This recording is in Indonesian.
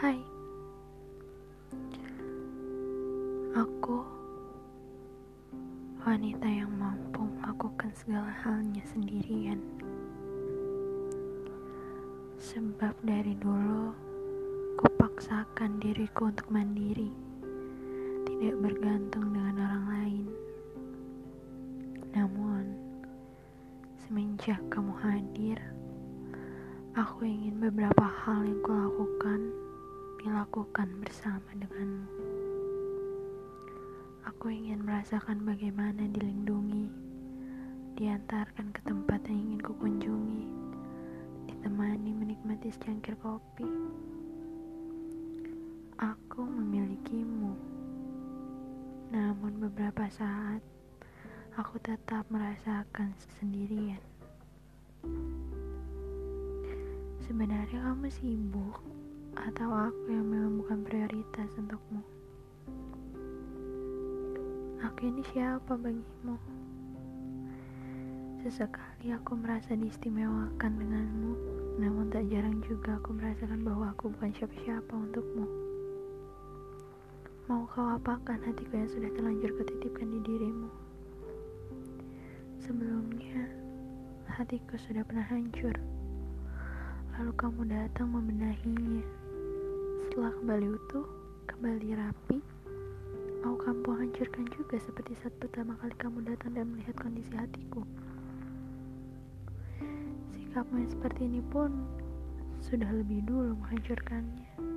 Hai, aku wanita yang mampu melakukan segala halnya sendirian. Sebab dari dulu, kupaksakan diriku untuk mandiri, tidak bergantung dengan orang lain. Namun, semenjak kamu hadir, aku ingin beberapa hal yang kulakukan dilakukan bersama denganmu. Aku ingin merasakan bagaimana dilindungi, diantarkan ke tempat yang ingin kukunjungi, ditemani menikmati secangkir kopi. Aku memilikimu, namun beberapa saat aku tetap merasakan sendirian. Sebenarnya kamu sibuk atau aku yang memang bukan prioritas untukmu? Aku ini siapa bagimu? Sesekali aku merasa diistimewakan denganmu, namun tak jarang juga aku merasakan bahwa aku bukan siapa-siapa untukmu. Mau kau apakan hatiku yang sudah terlanjur kutitipkan di dirimu? Sebelumnya, hatiku sudah pernah hancur. Lalu kamu datang membenahinya. Setelah kembali utuh, kembali rapi, mau kamu hancurkan juga seperti saat pertama kali kamu datang dan melihat kondisi hatiku. Sikapmu yang seperti ini pun sudah lebih dulu menghancurkannya.